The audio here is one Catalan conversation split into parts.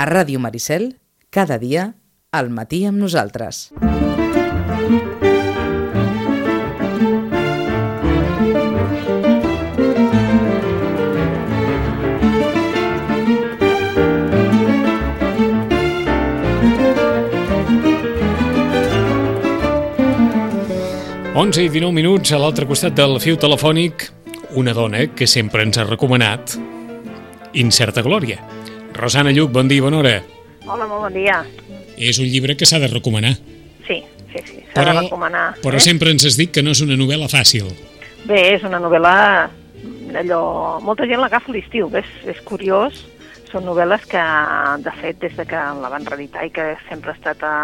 A Ràdio Maricel, cada dia, al matí amb nosaltres. Onze i 19 minuts a l'altre costat del fiu telefònic, una dona que sempre ens ha recomanat Incerta Glòria. Rosana Lluc, bon dia i bona hora. Hola, molt bon dia. És un llibre que s'ha de recomanar. Sí, sí, sí, s'ha de recomanar. Però eh? sempre ens has dit que no és una novel·la fàcil. Bé, és una novel·la allò... Molta gent l'agafa a l'estiu, és, és curiós. Són novel·les que, de fet, des de que la van reeditar i que sempre ha estat a,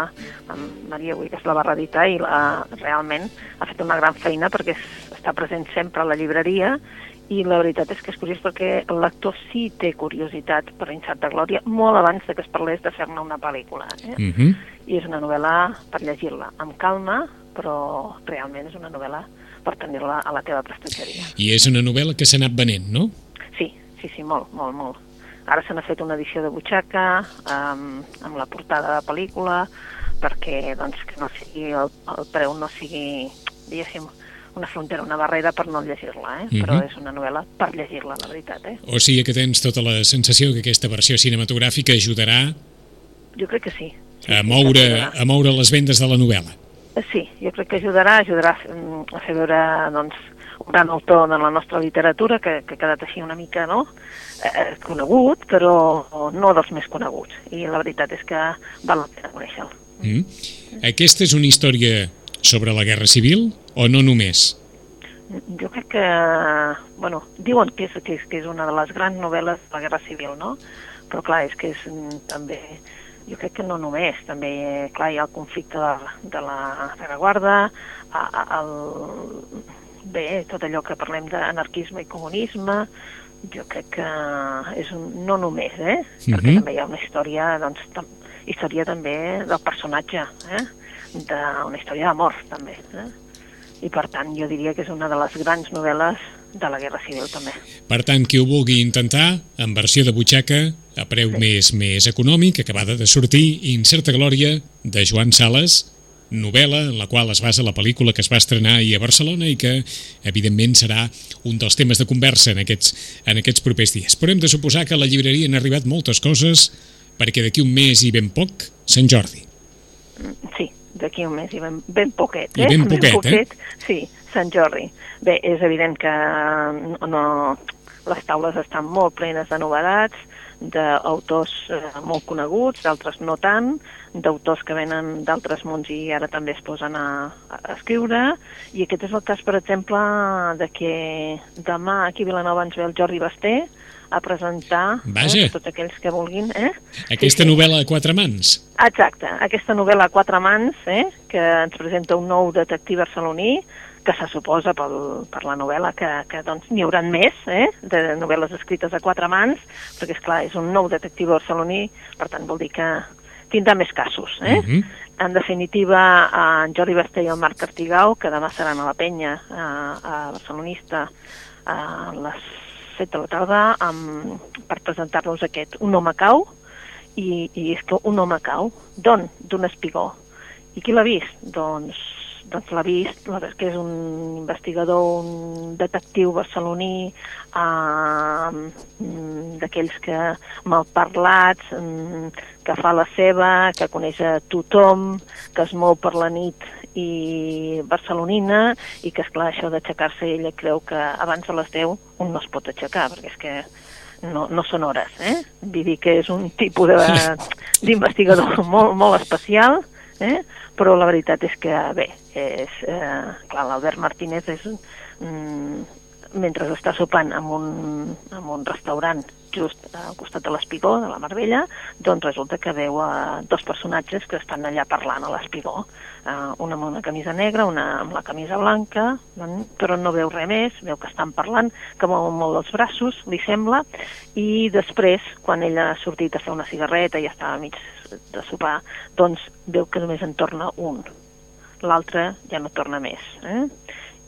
a Maria Buigas la va reeditar i la, realment ha fet una gran feina perquè està present sempre a la llibreria i la veritat és que és curiós perquè el lector sí té curiositat per Incerta Glòria molt abans de que es parlés de fer-ne una pel·lícula. Eh? Uh -huh. I és una novel·la per llegir-la amb calma, però realment és una novel·la per tenir-la a la teva prestatgeria. I és una novel·la que s'ha anat venent, no? Sí, sí, sí, molt, molt, molt. Ara se n'ha fet una edició de butxaca amb, amb la portada de pel·lícula perquè doncs, que no sigui el, el preu no sigui, diguéssim, una frontera, una barrera per no llegir-la, eh? Uh -huh. però és una novel·la per llegir-la, la veritat. Eh? O sigui que tens tota la sensació que aquesta versió cinematogràfica ajudarà Jo crec que sí. sí a, moure, a moure les vendes de la novel·la. Sí, jo crec que ajudarà, ajudarà mm, a fer veure doncs, un gran autor de la nostra literatura que, que ha quedat així una mica no? eh, conegut, però no dels més coneguts. I la veritat és que val la pena conèixer-lo. Mm. Aquesta és una història sobre la Guerra Civil o no només? Jo crec que, bueno, diuen que és, que és, que és una de les grans novel·les de la Guerra Civil, no? Però clar, és que és també, jo crec que no només, també, eh, clar, hi ha el conflicte de, de la rereguarda, el, bé, tot allò que parlem d'anarquisme i comunisme, jo crec que és un, no només, eh? Perquè Mhm. també hi ha una història, doncs, tam, història també del personatge, eh? D'una història d'amor, també. Eh? I per tant, jo diria que és una de les grans novel·les de la Guerra Civil, també. Per tant, qui ho vulgui intentar, en versió de butxaca, a preu Sí. més més econòmic, acabada de sortir, Incerta Glòria, de Joan Sales, novel·la en la qual es basa la pel·lícula que es va estrenar ahir a Barcelona i que, evidentment, serà un dels temes de conversa en aquests, en aquests propers dies. Però hem de suposar que a la llibreria han arribat moltes coses perquè d'aquí un mes i ben poc, Sant Jordi. Sí, d'aquí un mes i ben, ben poquet. I Eh? ben poquet, eh? Sí, Sant Jordi. Bé, és evident que no, no, les taules estan molt plenes de novetats, d'autors eh, molt coneguts, d'altres no tant, d'autors que venen d'altres mons i ara també es posen a, a escriure, i aquest és el cas, per exemple, de que demà aquí a Vilanova ens ve el Jordi Basté a presentar Vaja. eh, tots aquells que vulguin. Eh? Aquesta sí. novel·la a quatre mans. Exacte, aquesta novel·la a quatre mans, eh, que ens presenta un nou detectiu barceloní, que se suposa pel, per la novel·la que, que doncs, n'hi hauran més, eh, de novel·les escrites a quatre mans, perquè, és clar és un nou detectiu barceloní, per tant vol dir que tindrà més casos. Eh? Mhm. En definitiva, en Jordi Basté i el Marc Artigau, que demà seran a la penya, a, a Barcelonista, a les 7 de la tarda, amb, per presentar-nos aquest Un home cau, i, i és que un home cau. D'on? D'un espigó. I qui l'ha vist? Doncs, doncs l'ha vist, la, que és un investigador, un detectiu barceloní, eh, d'aquells que malparlats, mm, que fa la seva, que coneix a tothom, que es mou per la nit i barcelonina i que, és clar això d'aixecar-se ella creu que abans de les 10 un no es pot aixecar, perquè és que no, no són hores, eh? Vull dir que és un tipus de- d'investigador molt, molt especial, eh? però la veritat és que, bé, és, eh, clar, l'Albert Martínez és, mm, mentre està sopant en un, en un restaurant just al costat de l'Espigó, de la Marbella, doncs resulta que veu a dos personatges que estan allà parlant a l'Espigó. Uh, una amb una camisa negra, una amb la camisa blanca, mm, però no veu res més, veu que estan parlant, que mouen molt els braços, li sembla, i després, quan ella ha sortit a fer una cigarreta i està a mig de sopar, doncs veu que només en torna un. L'altre ja no torna més. Eh?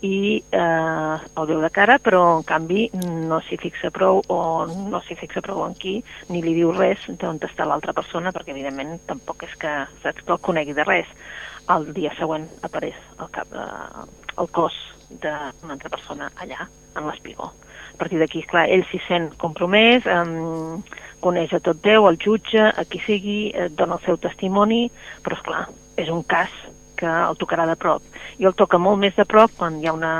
i eh, el veu de cara, però en canvi no s'hi fixa prou o no s'hi fixa prou en qui, ni li diu res d'on està l'altra persona, perquè evidentment tampoc és que, saps, que el conegui de res. El dia següent apareix el, cap, eh, el cos d'una altra persona allà, en l'espigó. A partir d'aquí, clar, ell s'hi sent compromès, eh, coneix a tot Déu, el jutge, a qui sigui, eh, dona el seu testimoni, però és clar, és un cas que el tocarà de prop. I el toca molt més de prop quan hi ha una,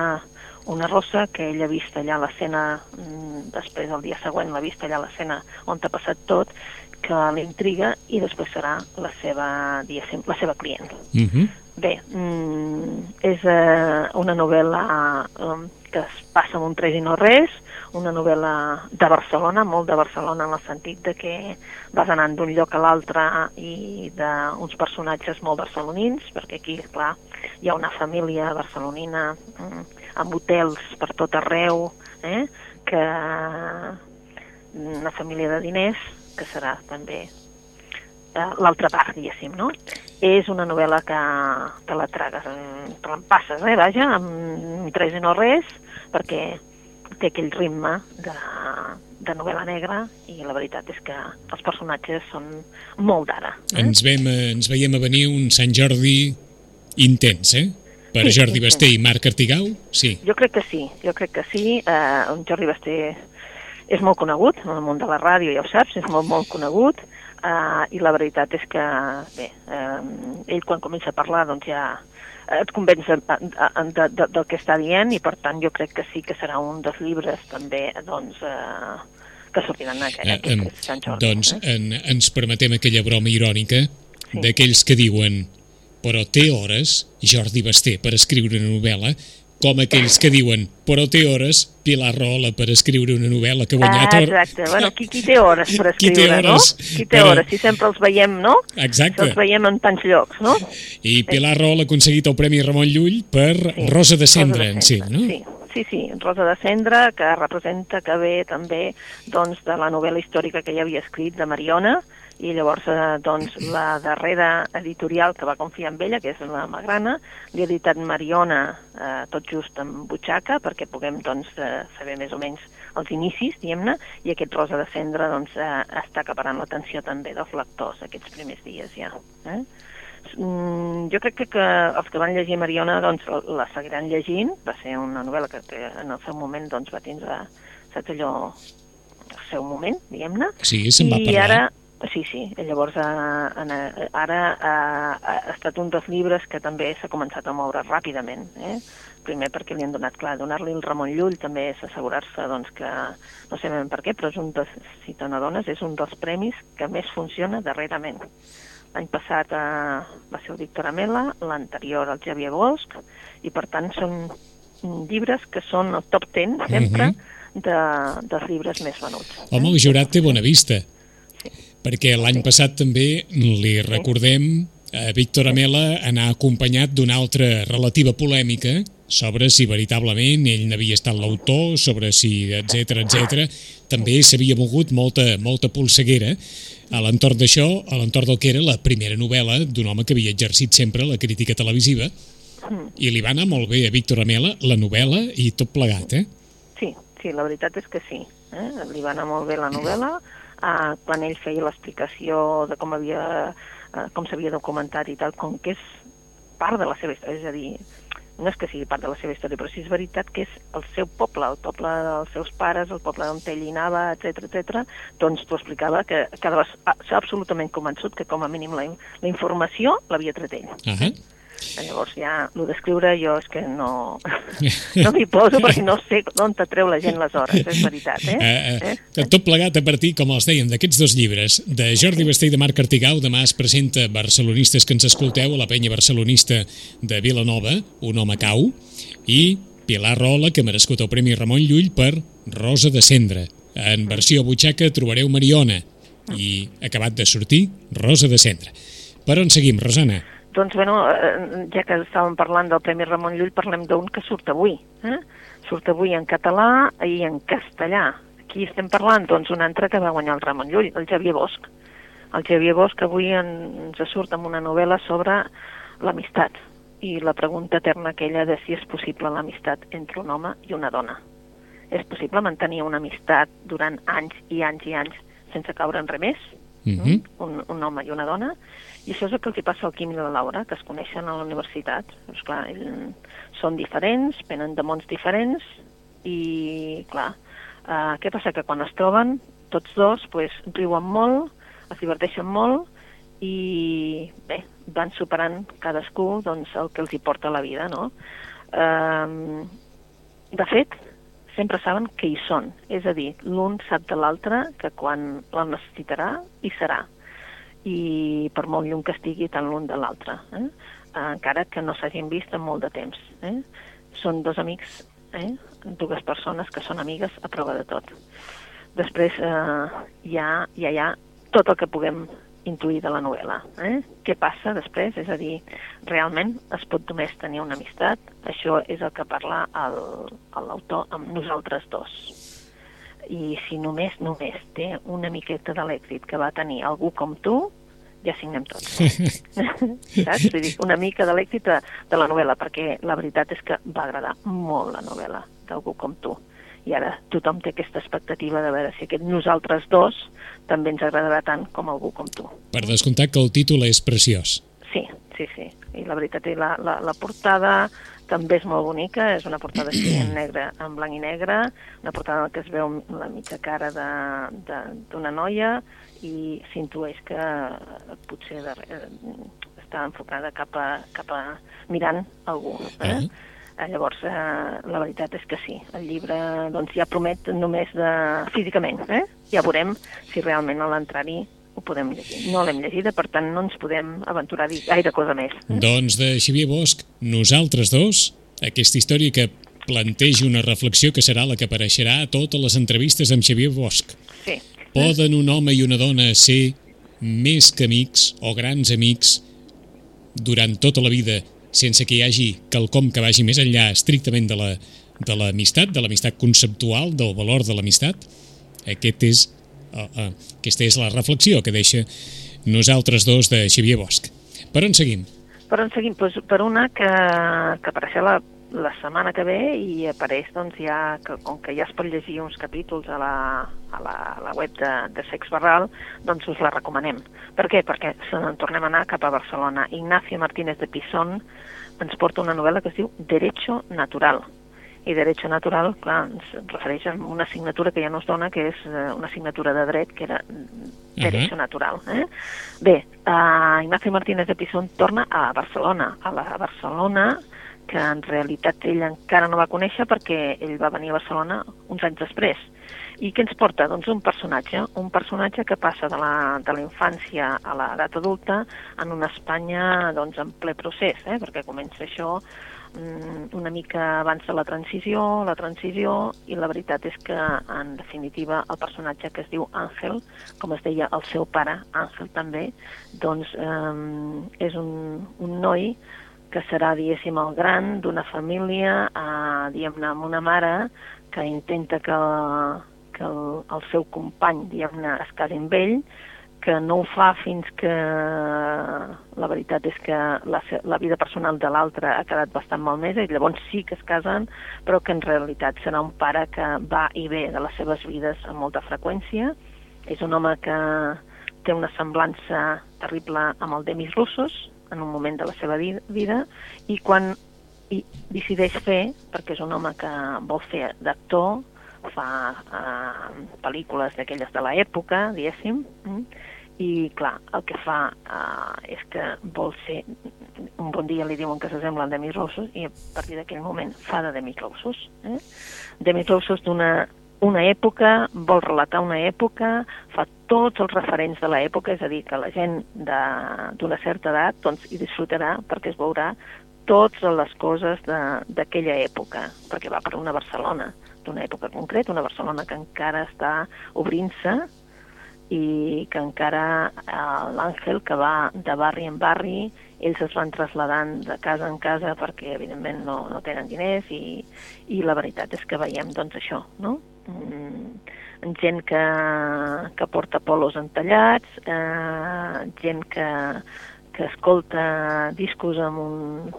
una rossa que ell ha vist allà a l'escena, mm, després el dia següent l'ha vist allà a l'escena on ha passat tot, que l'intriga i després serà la seva, diguéssim, la seva client. Uh -huh. Bé, mm, és eh, una novel·la eh, que es passa amb un tres i no res, una novel·la de Barcelona, molt de Barcelona en el sentit de que vas anant d'un lloc a l'altre i d'uns personatges molt barcelonins, perquè aquí, clar, hi ha una família barcelonina mm, amb hotels per tot arreu, eh? que una família de diners, que serà també eh, l'altra part, diguéssim, no? És una novel·la que te la tragues, te l'empasses, eh, vaja, amb tres i no res, perquè té aquell ritme de, de novel·la negra i la veritat és que els personatges són molt d'ara. Eh? Ens, vem, ens veiem a venir un Sant Jordi intens, eh? Per sí, Jordi Basté i Marc Artigau, sí. Jo crec que sí, jo crec que sí. Eh, un Jordi Basté és molt conegut, en el món de la ràdio ja ho saps, és molt, molt conegut, eh, i la veritat és que, bé, eh, ell quan comença a parlar doncs ja et convenç de, de, de, del que està dient i per tant jo crec que sí que serà un dels llibres també doncs, eh, que sortiran aquest, eh, aquest eh, Sant Jordi. Doncs eh? en, ens permetem aquella broma irònica sí. d'aquells que diuen però té hores, Jordi Basté, per escriure una novel·la, com aquells que diuen però té hores Pilar Rola per escriure una novel·la que ha guanyat... Ah, exacte. Bueno, qui, qui té hores per escriure, qui té hores, no? Qui té però... hores, si sempre els veiem, no? Exacte. Si els veiem en tants llocs, no? I Pilar Rola ha aconseguit el Premi Ramon Llull per sí. Rosa de Cendra, en si, no? Sí, sí, sí, Rosa de Cendra, que representa que ve també doncs, de la novel·la històrica que ja havia escrit de Mariona, i llavors eh, doncs, la darrera editorial que va confiar en ella, que és la Magrana, li ha editat Mariona eh, tot just en butxaca perquè puguem doncs, eh, saber més o menys els inicis, diguem-ne, i aquest Rosa de Cendra doncs, eh, està acaparant l'atenció també dels lectors aquests primers dies ja. Eh? Mm, jo crec que, que els que van llegir Mariona doncs, la seguiran llegint, va ser una novel·la que, que en el seu moment doncs, va tindre saps allò, el seu moment, diguem-ne. Sí, se'n va parlar. I ara, Sí, sí. Llavors, eh, eh, ara eh, ha estat un dels llibres que també s'ha començat a moure ràpidament. Eh? Primer perquè li han donat, clar, donar-li el Ramon Llull també és assegurar-se doncs, que, no sé ben per què, però és un dels, si te n'adones, és un dels premis que més funciona darrerament. L'any passat eh, va ser el Víctor Amela, l'anterior el Xavier Bosch, i per tant són llibres que són el top 10 sempre uh mhm. -huh. de, dels llibres més venuts. Home, el jurat té bona vista perquè l'any passat també li recordem a Víctor Amela anar acompanyat d'una altra relativa polèmica sobre si veritablement ell n'havia estat l'autor, sobre si, etc etc. També s'havia mogut molta, molta polseguera a l'entorn d'això, a l'entorn del que era la primera novel·la d'un home que havia exercit sempre la crítica televisiva i li va anar molt bé a Víctor Amela la novel·la i tot plegat, eh? Sí, sí, la veritat és que sí. Eh? Li va anar molt bé la novel·la, eh, quan ell feia l'explicació de com havia eh, com s'havia documentat i tal, com que és part de la seva història, és a dir, no és que sigui part de la seva història, però sí és veritat que és el seu poble, el poble dels seus pares, el poble on ell hi anava, etc etc. doncs t'ho explicava que s'ha absolutament convençut que com a mínim la, la informació l'havia tret ell. Uh -huh. Llavors ja, el d'escriure jo és que no, no m'hi poso perquè no sé d'on treu la gent les hores, és veritat. Eh? Eh, eh? Tot plegat a partir, com els dèiem, d'aquests dos llibres, de Jordi Basté i de Marc Artigau, demà es presenta Barcelonistes que ens escolteu a la penya barcelonista de Vilanova, un home cau, i Pilar Rola, que ha merescut el Premi Ramon Llull per Rosa de Cendra. En versió butxaca trobareu Mariona i, acabat de sortir, Rosa de Cendra. Per on seguim, Rosana? Doncs, bueno, eh, ja que estàvem parlant del Premi Ramon Llull, parlem d'un que surt avui. Eh? Surt avui en català i en castellà. Aquí estem parlant, doncs, un altre que va guanyar el Ramon Llull, el Xavier Bosch. El Xavier Bosch avui ens surt amb una novel·la sobre l'amistat. i la pregunta eterna aquella de si és possible l'amistat entre un home i una dona. És possible mantenir una amistat durant anys i anys i anys sense caure en res més? Uh -huh. un, un home i una dona? I això és el que hi passa al Quim i a la Laura, que es coneixen a la universitat. Doncs, clar, ell, són diferents, venen de mons diferents i, clar, eh, què passa? Que quan es troben, tots dos pues, riuen molt, es diverteixen molt i, bé, van superant cadascú doncs, el que els hi porta la vida, no? Eh, de fet, sempre saben que hi són, és a dir, l'un sap de l'altre que quan el necessitarà hi serà i per molt llum que estigui tant l'un de l'altre, eh? encara que no s'hagin vist en molt de temps. Eh? Són dos amics, eh? dues persones que són amigues a prova de tot. Després eh, ja, ja hi ha tot el que puguem intuir de la novel·la. Eh? Què passa després? És a dir, realment es pot només tenir una amistat? Això és el que parla l'autor amb nosaltres dos. I si només, només té una miqueta de l'èxit que va tenir algú com tu, ja signem tots. Saps? Vull dir, una mica de l'èxit de, de la novel·la, perquè la veritat és que va agradar molt la novel·la d'algú com tu. I ara tothom té aquesta expectativa de veure si aquest nosaltres dos també ens agradarà tant com algú com tu. Per descomptat que el títol és preciós. Sí, sí, sí. I la veritat, i la, la, la portada també és molt bonica, és una portada així en negre, en blanc i negre, una portada en què es veu la mitja cara d'una noia i s'intueix que potser de, eh, està enfocada cap a, cap a mirant algú. Eh? Uh -huh. Llavors, eh, la veritat és que sí, el llibre doncs, ja promet només de... físicament. Eh? Ja veurem si realment a l'entrar-hi ho podem llegir. No l'hem llegida, per tant no ens podem aventurar a dir gaire cosa més. Doncs de Xavier Bosch, nosaltres dos, aquesta història que planteja una reflexió que serà la que apareixerà a totes les entrevistes amb Xavier Bosch. Sí. Poden un home i una dona ser més que amics o grans amics durant tota la vida sense que hi hagi quelcom que vagi més enllà estrictament de la de l'amistat, de l'amistat conceptual, del valor de l'amistat. Aquest és, aquesta és la reflexió que deixa nosaltres dos de Xavier Bosch. Per on seguim? Per on seguim? Pues per una que, que apareixerà la, la setmana que ve i apareix, doncs, ja, que, com que ja es pot llegir uns capítols a la, a la, a la web de, de Sex Barral, doncs us la recomanem. Per què? Perquè se n'en tornem a anar cap a Barcelona. Ignacio Martínez de Pisón ens porta una novel·la que es diu Derecho Natural. I Derecho Natural, clar, ens refereix a una assignatura que ja no es dona, que és eh, una assignatura de dret, que era Derecho uh -huh. Natural. Eh? Bé, uh, Ignacio Martínez de Pisón torna a Barcelona, a la Barcelona que en realitat ell encara no va conèixer perquè ell va venir a Barcelona uns anys després. I què ens porta? Doncs un personatge, un personatge que passa de la, de la infància a l'edat adulta en una Espanya doncs, en ple procés, eh? perquè comença això mm, una mica de la transició, la transició, i la veritat és que, en definitiva, el personatge que es diu Àngel, com es deia el seu pare, Àngel també, doncs eh, és un, un noi que serà, diguéssim, el gran d'una família, eh, diguem-ne, amb una mare que intenta que, que el, el seu company, diguem-ne, es casi amb ell, que no ho fa fins que la veritat és que la, la vida personal de l'altre ha quedat bastant malmesa i llavors sí que es casen, però que en realitat serà un pare que va i ve de les seves vides amb molta freqüència. És un home que té una semblança terrible amb el Demis Russos en un moment de la seva vida i quan i decideix fer, perquè és un home que vol fer d'actor, fa eh, pel·lícules d'aquelles de l'època, diguéssim, mm? I clar, el que fa eh, és que vol ser un bon dia li diuen que s'assembla a Demis Roussos i a partir d'aquell moment fa de Demis Roussos eh? Demis Roussos d'una una època, vol relatar una època, fa tots els referents de l'època, és a dir, que la gent d'una certa edat doncs, hi disfrutarà perquè es veurà totes les coses d'aquella època, perquè va per una Barcelona d'una època concreta, una Barcelona que encara està obrint-se i que encara eh, l'Àngel, que va de barri en barri, ells es van traslladant de casa en casa perquè evidentment no, no tenen diners i, i la veritat és que veiem doncs això, no? Mm, gent que, que porta polos entallats, eh, gent que, que escolta discos amb un,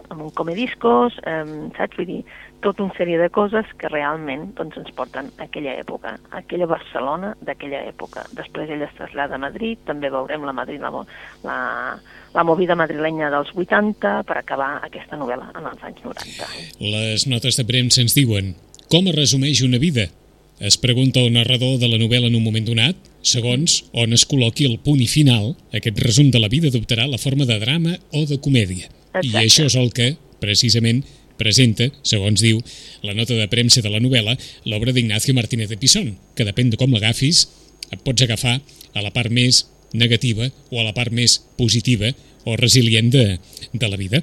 amb un comediscos, eh, saps? Vull dir, tota una sèrie de coses que realment doncs, ens porten a aquella època, a aquella Barcelona d'aquella època. Després ella es trasllada a Madrid, també veurem la, Madrid, la, la, la movida madrilenya dels 80 per acabar aquesta novel·la en els anys 90. Les notes de premsa ens diuen com es resumeix una vida? Es pregunta el narrador de la novel·la en un moment donat, segons on es col·loqui el punt i final, aquest resum de la vida adoptarà la forma de drama o de comèdia. Exacte. I això és el que, precisament, presenta, segons diu la nota de premsa de la novel·la, l'obra d'Ignacio Martínez de Pisón, que depèn de com l'agafis, et pots agafar a la part més negativa o a la part més positiva o resilient de, de la vida.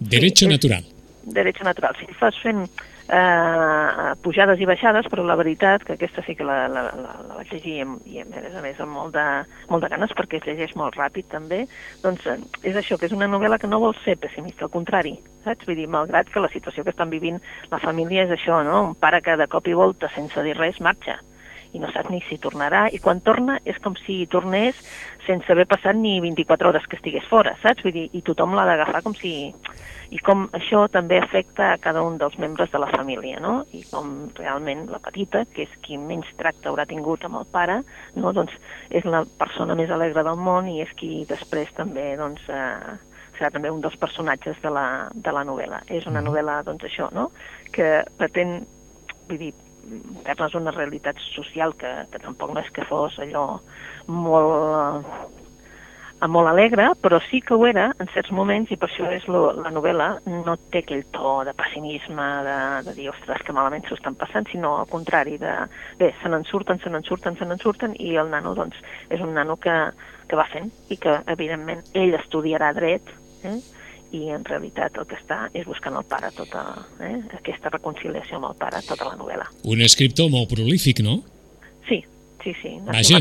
Derecho sí, natural. Derecho natural. Si fas fent eh, pujades i baixades, però la veritat que aquesta sí que la, la, la, la vaig llegir i, a més a més amb molt de, molt de ganes perquè es llegeix molt ràpid també, doncs eh, és això, que és una novel·la que no vol ser pessimista, al contrari, saps? Vull dir, malgrat que la situació que estan vivint la família és això, no? Un pare que de cop i volta, sense dir res, marxa i no sap ni si tornarà, i quan torna és com si tornés sense haver passat ni 24 hores que estigués fora, saps? Vull dir, i tothom l'ha d'agafar com si i com això també afecta a cada un dels membres de la família, no? I com realment la petita, que és qui menys tracte haurà tingut amb el pare, no? doncs és la persona més alegre del món i és qui després també doncs, eh, serà també un dels personatges de la, de la novel·la. És una novel·la, doncs això, no? que pretén, vull dir, fer-nos una realitat social que, que tampoc no és que fos allò molt molt alegre, però sí que ho era en certs moments i per això és lo, la novel·la no té aquell to de pessimisme, de, de dir, ostres, que malament s'ho estan passant, sinó al contrari, de, bé, se n'en surten, se n'en surten, se n'en surten, i el nano, doncs, és un nano que, que va fent i que, evidentment, ell estudiarà dret, eh? I en realitat el que està és buscant el pare tota eh? aquesta reconciliació amb el pare tota la novel·la. Un escriptor molt prolífic, no? Sí, Sí. Vaja,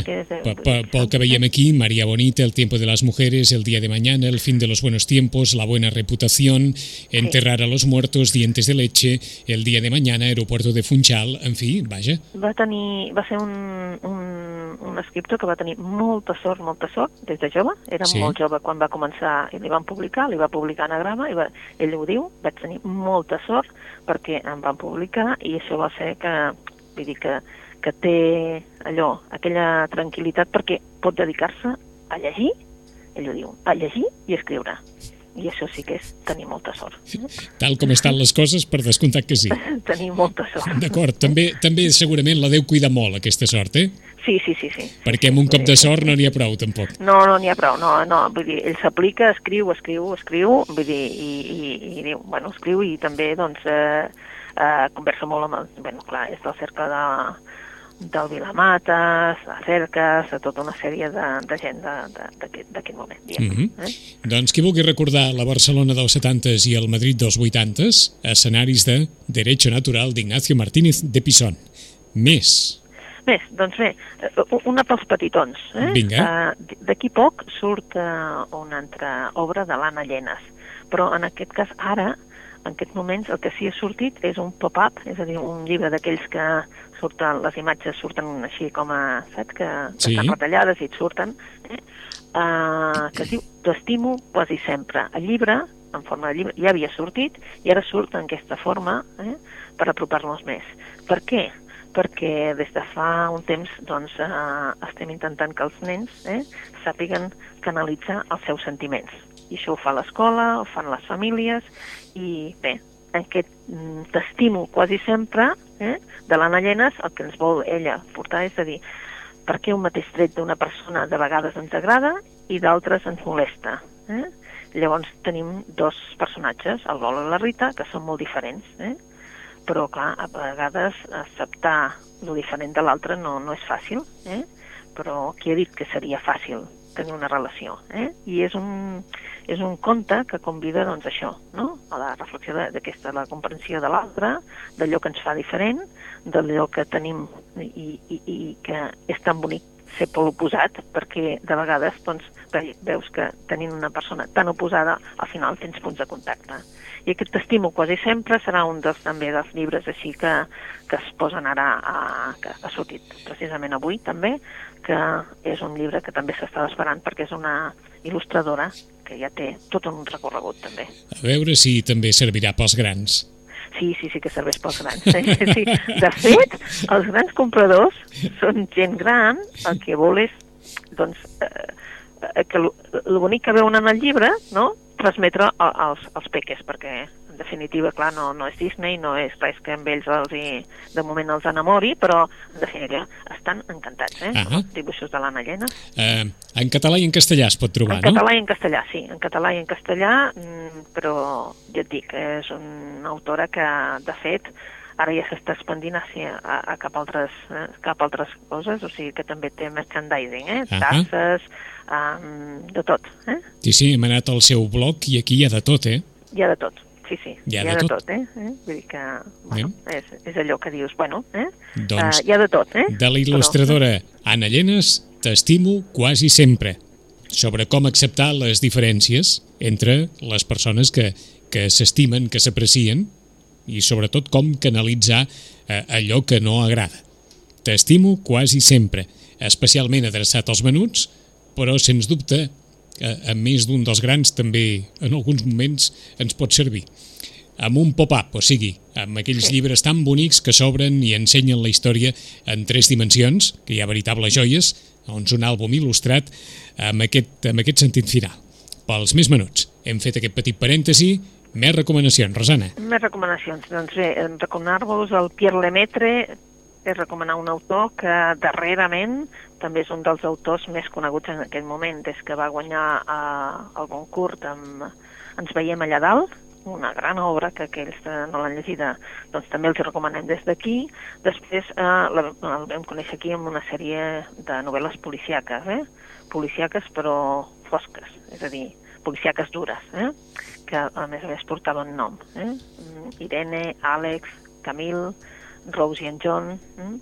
pel que veiem aquí, María Bonita, El tiempo de las mujeres, El día de mañana, El fin de los buenos tiempos, La buena reputación, Enterrar sí. a los muertos, Dientes de leche, El día de mañana, Aeropuerto de Funchal, en fi, vaja. Va, tenir, va ser un, un, un escriptor que va tenir molta sort, molta sort, des de jove. Era sí. molt jove quan va començar i li van publicar, li va publicar anagrama, i va, ell ho diu, vaig tenir molta sort perquè em van publicar i això va ser que, vull dir que que té allò, aquella tranquil·litat perquè pot dedicar-se a llegir, ell ho diu, a llegir i escriure. I això sí que és tenir molta sort. Tal com estan les coses, per descomptat que sí. tenir molta sort. D'acord, també, també segurament la deu cuidar molt, aquesta sort, eh? Sí, sí, sí. sí. Perquè amb un cop de sort no n'hi ha prou, tampoc. No, no n'hi ha prou, no, no, vull dir, ell s'aplica, escriu, escriu, escriu, vull dir, i, i, i diu, bueno, escriu i també, doncs, eh, eh, conversa molt amb el, bueno, clar, és del cercle de, del Vilamates, de Cerques, de tota una sèrie de, de gent d'aquest moment. Diguem, mm -hmm. eh? Doncs qui vulgui recordar la Barcelona dels 70s i el Madrid dels 80s, escenaris de Derecho Natural d'Ignacio Martínez de Pisón. Més. Més, doncs bé, eh, una pels petitons. Eh? Vinga. Uh, D'aquí poc surt uh, una altra obra de l'Anna Llenes, però en aquest cas ara en aquests moments el que sí ha sortit és un pop-up, és a dir, un llibre d'aquells que surten, les imatges surten així com a, saps, que, sí. estan retallades i et surten, eh? uh, que es diu T'estimo quasi sempre. El llibre, en forma de llibre, ja havia sortit i ara surt en aquesta forma eh? per apropar-nos més. Per què? Perquè des de fa un temps doncs, eh, estem intentant que els nens eh, sàpiguen canalitzar els seus sentiments. I això ho fa l'escola, ho fan les famílies, i bé, aquest mm, t'estimo quasi sempre, eh, de l'Anna Llenes, el que ens vol ella portar és a dir, per què un mateix tret d'una persona de vegades ens agrada i d'altres ens molesta. Eh? Llavors tenim dos personatges, el Vol i la Rita, que són molt diferents, eh? però clar, a vegades acceptar lo diferent de l'altre no, no és fàcil, eh? però qui ha dit que seria fàcil tenir una relació? Eh? I és un, és un conte que convida doncs, això, no? a la reflexió d'aquesta, la comprensió de l'altre, d'allò que ens fa diferent, d'allò que tenim i, i, i que és tan bonic ser per l'oposat, perquè de vegades doncs, veus que tenint una persona tan oposada, al final tens punts de contacte. I aquest t'estimo quasi sempre serà un dels, també dels llibres així que, que es posen ara, a, que ha sortit precisament avui també, que és un llibre que també s'estava esperant perquè és una il·lustradora que ja té tot un recorregut també. A veure si també servirà pels grans. Sí, sí, sí que serveix pels grans. Sí. De fet, els grans compradors són gent gran, el que vol és doncs, eh, eh que el bonic que veuen en el llibre, no?, transmetre als, als peques, perquè en definitiva, clar, no, no és Disney, no és res que amb ells els hi, de moment els enamori, però en definitiva estan encantats, eh? Ah Els dibuixos de l'Anna Llena. Eh, en català i en castellà es pot trobar, en no? En català i en castellà, sí, en català i en castellà, mm, però ja et dic, és una autora que, de fet, ara ja s'està expandint a, a, a cap, altres, eh, cap altres coses, o sigui que també té merchandising, eh? Ahà. tasses, um, de tot. Eh? Sí, sí, hem anat al seu blog i aquí hi ha de tot, eh? Hi ha de tot, sí, sí, Hi ha hi de ha de tot. tot, eh? eh? Vull dir que, bueno, és, és allò que dius, bueno, eh? Doncs, uh, hi ha de tot, eh? De la il·lustradora Anna Llenes, t'estimo quasi sempre sobre com acceptar les diferències entre les persones que, que s'estimen, que s'aprecien i sobretot com canalitzar eh, allò que no agrada. T'estimo quasi sempre, especialment adreçat als menuts, però sens dubte eh, a més d'un dels grans també en alguns moments ens pot servir amb un pop-up, o sigui, amb aquells Sí. llibres tan bonics que s'obren i ensenyen la història en tres dimensions, que hi ha veritables joies, doncs un àlbum il·lustrat amb aquest, amb aquest sentit final. Pels més menuts, hem fet aquest petit parèntesi, més recomanacions, Rosana. Més recomanacions. Doncs bé, em recomanar-vos el Pierre Lemaitre, és recomanar un autor que darrerament també és un dels autors més coneguts en aquest moment, des que va guanyar eh, el Goncourt amb Ens veiem allà dalt, una gran obra que aquells que no l'han llegida doncs també els recomanem des d'aquí. Després eh, la, el vam conèixer aquí amb una sèrie de novel·les policiaques, eh? policiaques però fosques, és a dir, policiaques dures, eh? que a més a més portaven nom. Eh? Mm, Irene, Àlex, Camil, i en John. Mm?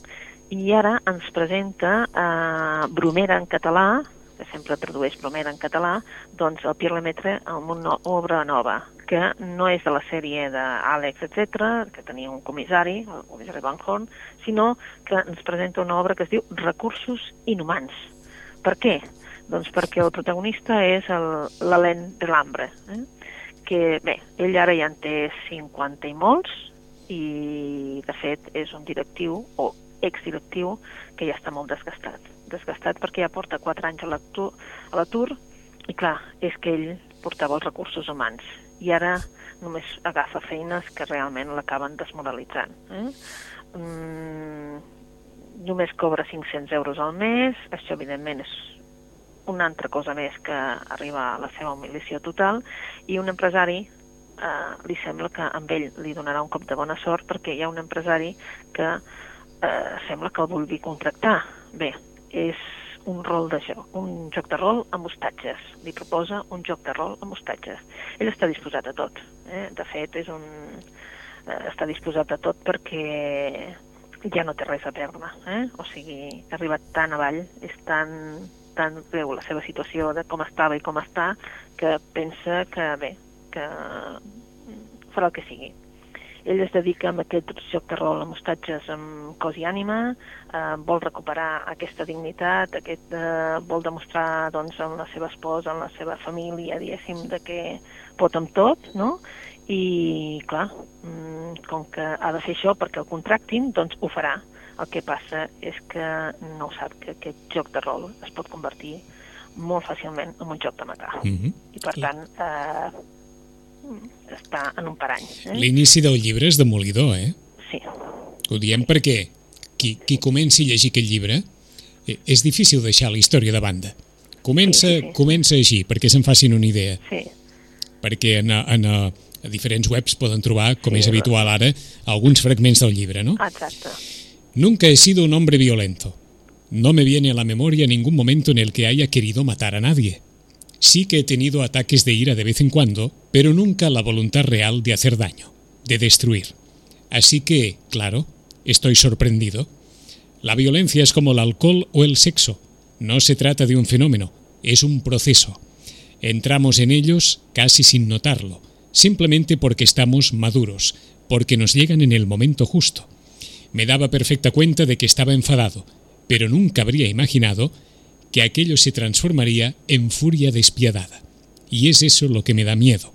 I ara ens presenta eh, Bromera en català, que sempre tradueix Bromera en català, doncs el Pierre Lemaitre amb una obra nova, que no és de la sèrie d'Àlex, etc, que tenia un comissari, el comissari Van Horn, sinó que ens presenta una obra que es diu Recursos inhumans. Per què? Doncs perquè el protagonista és l'Alain de l'Ambre, eh? que, bé, ell ara ja en té 50 i molts, i de fet és un directiu, o exdirectiu, que ja està molt desgastat. Desgastat perquè ja porta 4 anys a l'atur, i clar, és que ell portava els recursos humans i ara només agafa feines que realment l'acaben desmoralitzant. Eh? Mm, només cobra 500 euros al mes, això evidentment és una altra cosa més que arriba a la seva humiliació total, i un empresari eh, li sembla que amb ell li donarà un cop de bona sort perquè hi ha un empresari que eh, sembla que el vulgui contractar. Bé, és un rol de joc, un joc de rol amb hostatges. Li proposa un joc de rol amb hostatges. Ell està disposat a tot. Eh? De fet, és un, eh, està disposat a tot perquè ja no té res a perdre. Eh? O sigui, ha arribat tan avall, és tan, tan greu la seva situació de com estava i com està, que pensa que, bé, que farà el que sigui. Ell es dedica amb aquest joc de rol amb hostatges amb cos i ànima, eh, vol recuperar aquesta dignitat, aquest, eh, vol demostrar doncs, amb la seva esposa, amb la seva família, diguéssim, de que pot amb tot, no? I, clar, mm, com que ha de fer això perquè el contractin, doncs ho farà. El que passa és que no sap que aquest joc de rol es pot convertir molt fàcilment en un joc de matar. Mm -hmm. I, per tant, eh, està en un parany. Eh? L'inici del llibre és demolidor, eh? Sí, Ho diem perquè qui, qui comenci a llegir aquest llibre eh, és difícil deixar la història de banda. Comença, Sí, sí, sí. comença així, perquè se'n facin una idea. sí. Perquè en, en, a diferents webs poden trobar, com Sí, és habitual ara, alguns fragments del llibre, no? Exacte. Nunca he sido un hombre violento. No me viene a la memoria ningún momento en el que haya querido matar a nadie. Sí que he tenido ataques de ira de vez en cuando, pero nunca la voluntad real de hacer daño, de destruir. Así que, claro, estoy sorprendido. La violencia es como el alcohol o el sexo. No se trata de un fenómeno, es un proceso. Entramos en ellos casi sin notarlo, simplemente porque estamos maduros, porque nos llegan en el momento justo. Me daba perfecta cuenta de que estaba enfadado, pero nunca habría imaginado que aquello se transformaría en furia despiadada. Y es eso lo que me da miedo.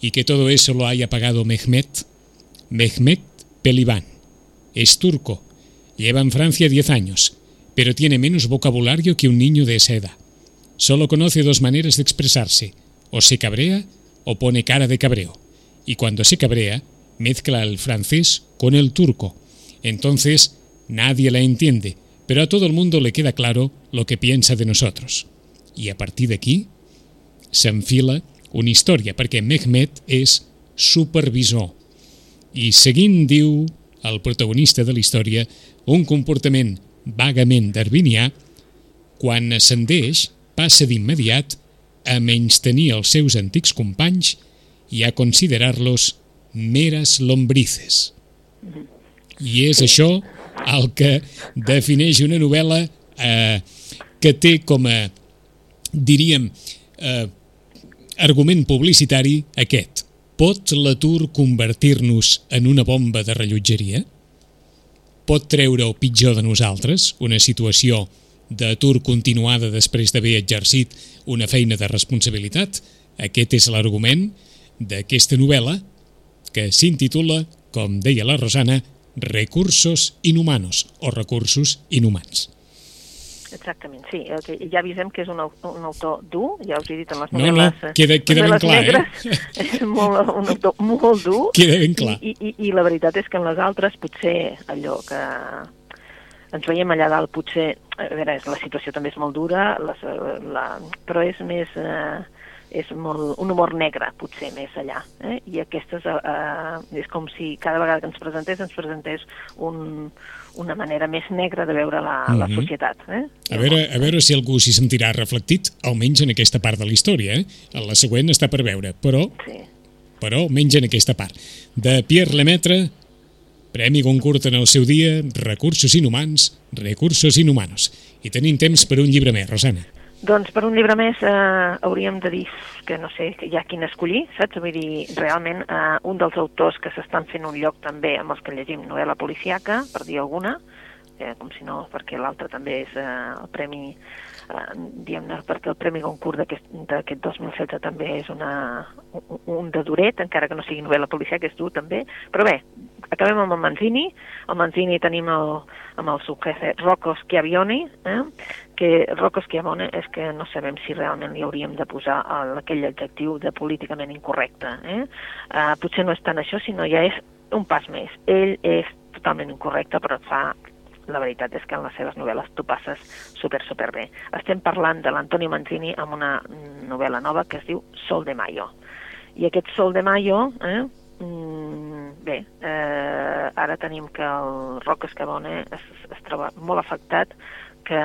Y que todo eso lo haya pagado Mehmet, Mehmet Pelivan. Es turco. Lleva en Francia 10 años, pero tiene menos vocabulario que un niño de esa edad. Solo conoce dos maneras de expresarse, o se cabrea o pone cara de cabreo. Y cuando se cabrea, mezcla el francés con el turco. Entonces, nadie la entiende, pero a todo el mundo le queda claro lo que piensa de nosotros. I a partir d'aquí s'enfila una història, perquè Mehmet és supervisor. I seguint, diu el protagonista de la història, un comportament vagament darwinià, quan ascendeix, passa d'immediat a menystenir els seus antics companys i a considerar-los meres lombrices. I és això el que defineix una novel·la eh, que té com a, diríem, eh, argument publicitari aquest. Pot l'atur convertir-nos en una bomba de rellotgeria? Pot treure el pitjor de nosaltres, una situació d'atur continuada després d'haver exercit una feina de responsabilitat? Aquest és l'argument d'aquesta novel·la que s'intitula, com deia la Rosana, Recursos inhumanos o recursos inhumans. Exactament, sí. Ja avisem que és un, un autor dur, ja us he dit en les No, no, novel·les... eh, queda- queda ben novel·les clar, eh? negres, És molt, un autor molt dur. Queda ben clar. I, i, I la veritat és que en les altres potser allò que ens veiem allà dalt potser, a veure, la situació també és molt dura, les, la, però és més... Eh, és molt, un humor negre, potser, més allà. Eh? I aquestes eh, eh, és com si cada vegada que ens presentés ens presentés un, una manera més negra de veure la, la Mhm. societat. Eh? A veure, a veure si algú s'hi sentirà reflectit, almenys en aquesta part de la història. Eh? La següent està per veure, però, Sí. però almenys en aquesta part. De Pierre Lemaitre, Premi Goncourt en el seu dia, Recursos inhumans, Recursos inhumanos. I tenim temps per un llibre més, Rosana. Doncs per un llibre més eh, hauríem de dir que no sé ja quin escollir, saps? Vull dir, realment eh, un dels autors que s'estan fent un lloc també amb els que llegim novel·la policiaca, per dir alguna, eh, com si no, perquè l'altre també és eh, el premi, diguem-ne, perquè el Premi Goncourt d'aquest d'aquest 2016 també és una, un, un de duret, encara que no sigui novel·la policiaca, és dur també, però bé, acabem amb el Manzini, el Manzini tenim el, amb el subjefe Rocco Schiavioni, eh? que Rocco Schiavone és que no sabem si realment li hauríem de posar el, aquell adjectiu de políticament incorrecte. Eh? Uh, potser no és tant això, sinó ja és un pas més. Ell és totalment incorrecte, però fa la veritat és que en les seves novel·les tu passes super, super bé. Estem parlant de l'Antonio Manzini amb una novel·la nova que es diu Sol de Mayo. I aquest Sol de Mayo, eh, mm, bé, eh, ara tenim que el Rocco Schiavone es, es troba molt afectat que,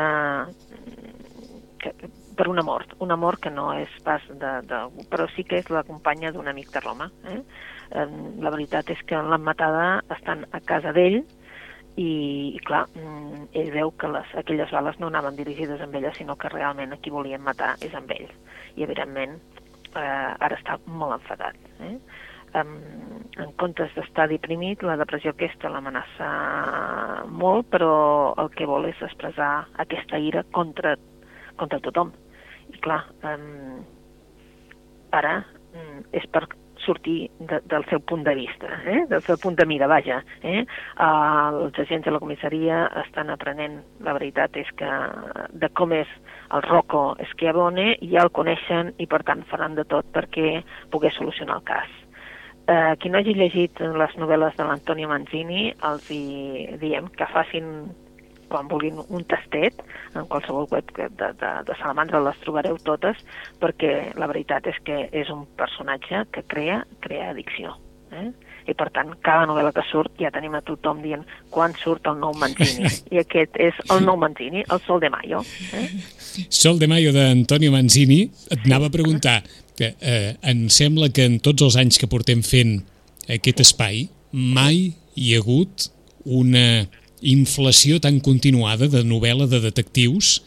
que per una mort, una mort que no és pas de, de però sí que és la companya d'un amic de Roma. Eh, la veritat és que l'han matada estan a casa d'ell i, i clar, mm, ell veu que les, aquelles bales no anaven dirigides amb ella, sinó que realment a qui volien matar és amb ell. I evidentment eh, ara està molt enfadat. Eh? Um, en comptes d'estar deprimit, la depressió aquesta l'amenaça molt, però el que vol és expressar aquesta ira contra, contra tothom. I clar, um, ara um, és per sortir de, del seu punt de vista, eh? del seu punt de mira, vaja. Eh? Uh, els agents de la comissaria estan aprenent, la veritat és que de com és el Rocco Schiavone, ja el coneixen i per tant faran de tot perquè pogués solucionar el cas. Uh, qui no hagi llegit les novel·les de l'Antonio Manzini, els hi diem que facin quan vulguin un tastet, en qualsevol web de, de, de Salamandra les trobareu totes, perquè la veritat és que és un personatge que crea, crea addicció. Eh? I per tant, cada novel·la que surt ja tenim a tothom dient quan surt el nou Manzini. I aquest és el nou Manzini, el Sol de Mayo. Eh? Sol de Mayo d'Antonio Manzini, et anava a preguntar que eh, em sembla que en tots els anys que portem fent aquest espai mai hi ha hagut una inflació tan continuada de novel·la de detectius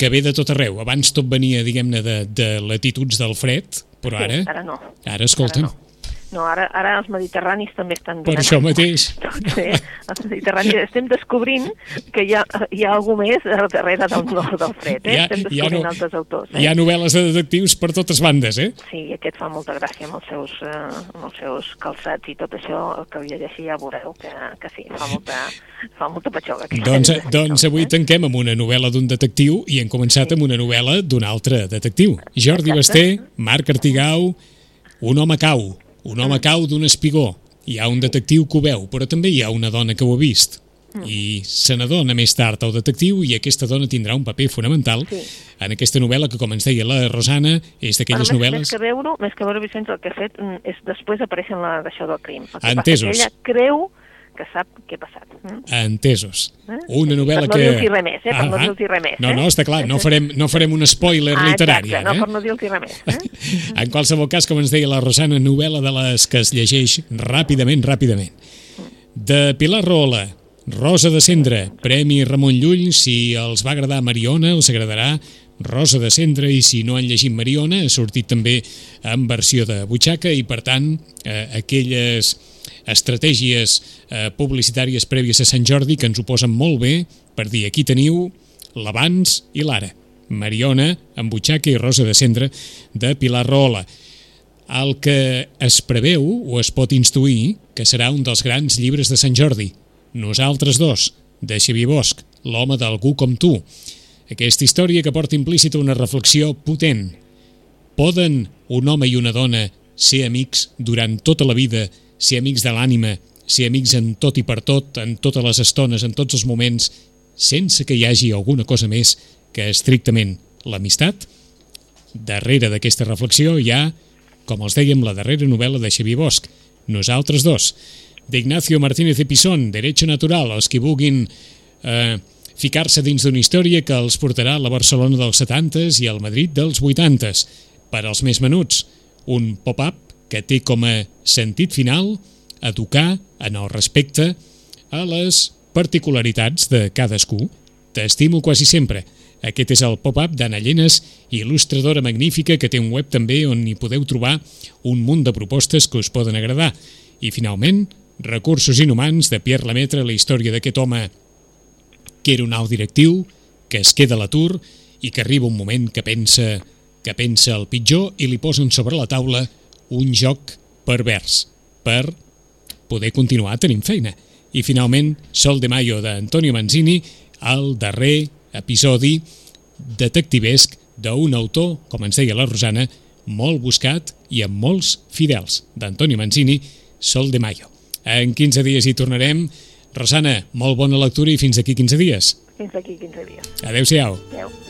que ve de tot arreu. Abans tot venia, diguem-ne, de, de latituds del fred, però ara, Sí, ara no. ara escolta'm, Ara no. No, ara, ara els mediterranis també estan... Per això mateix. Doncs bé, els mediterranis estem descobrint que hi ha, hi ha algú més darrere del nord del fred, eh? Hi ha- estem hi ha descobrint no- altres autors. Eh? Hi ha novel·les de detectius per totes bandes, eh? Sí, aquest fa molta gràcia amb els seus, eh, amb els seus calçats i tot això, el que llegeixi ja veureu que, que sí, fa molta, fa molta patxoga. Doncs, detectiu, doncs avui eh? tanquem amb una novel·la d'un detectiu i hem començat amb una novel·la d'un altre detectiu. Jordi Exacte. Basté, Marc Artigau, Un home cau, un home cau d'un espigó. Hi ha un detectiu que ho veu, però també hi ha una dona que ho ha vist. I se n'adona més tard el detectiu i aquesta dona tindrà un paper fonamental Sí. en aquesta novel·la que, com ens deia la Rosana, és d'aquelles novel·les... Més que veure, més que veure Vicenç, el que ha fet mm, és després aparèixer en la d'això del crim. El que passa Entesos. que ella creu que sap què ha passat. Mm? Entesos. Eh? Una novel·la Per no que... dir-los-hi res més, eh? Per no dir-los-hi res més, No, eh? no, està clar, no farem, no farem un spoiler Ah, literari, exacte, no, ara. per no dir-los res més. Eh? En qualsevol cas, com ens deia la Rosana, novel·la de les que es llegeix ràpidament, ràpidament. De Pilar Rola, Rosa de Cendra, Premi Ramon Llull, si els va agradar Mariona, els agradarà Rosa de Cendra, i si no han llegit Mariona, ha sortit també en versió de butxaca, i per tant, eh, aquelles estratègies eh, publicitàries prèvies a Sant Jordi que ens ho posen molt bé per dir aquí teniu l'abans i l'ara. Mariona, amb butxaca i Rosa de Cendra, de Pilar Rola. El que es preveu o es pot instuir que serà un dels grans llibres de Sant Jordi. Nosaltres dos, de Xavier Bosch, l'home d'algú com tu. Aquesta història que porta implícita una reflexió potent. Poden un home i una dona ser amics durant tota la vida, ser amics de l'ànima, ser amics en tot i per tot, en totes les estones, en tots els moments, sense que hi hagi alguna cosa més que estrictament l'amistat? Darrere d'aquesta reflexió hi ha, com els dèiem, la darrera novel·la de Xavier Bosch, Nosaltres dos, d'Ignacio Martínez de Pisón, Derecho Natural, els que vulguin eh, ficar-se dins d'una història que els portarà a la Barcelona dels 70s i al Madrid dels 80s. Per als més menuts, un pop-up que té com a sentit final educar en el respecte a les particularitats de cadascú. T'estimo quasi sempre. Aquest és el pop-up d'Anna Llenes, il·lustradora magnífica que té un web també on hi podeu trobar un munt de propostes que us poden agradar. I finalment, Recursos inhumans de Pierre Lemaitre, la història d'aquest home que era un alt directiu, que es queda a l'atur i que arriba un moment que pensa que pensa el pitjor i li posen sobre la taula un joc pervers per poder continuar tenint feina. I finalment, Sol de Mayo d'Antonio Manzini, el darrer episodi detectivesc d'un autor, com ens deia la Rosana, molt buscat i amb molts fidels, d'Antonio Manzini, Sol de Mayo. En 15 dies hi tornarem. Rosana, molt bona lectura i fins aquí 15 dies. Fins aquí 15 dies. Adéu-siau. Adéu.